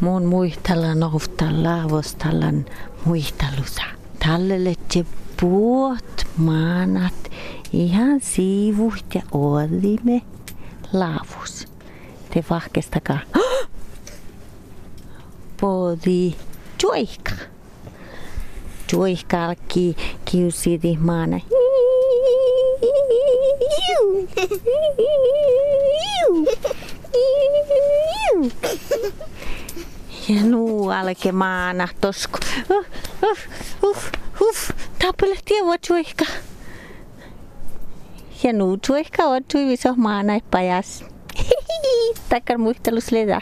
Mun muistella nohtalla lavostallan muistelusa. Tallelle puot maanat ihan siivuht ja olimme laavus. Te vahkestakaa. Podi juoika. Juoikalki kiusiti maana. Ja nuu alke maana tosku. Uh, uh, uh, uh. Tapele tiedä juoika. Ja nuu juoika on tuivissa maana pajas. Takkar muistelus ledä.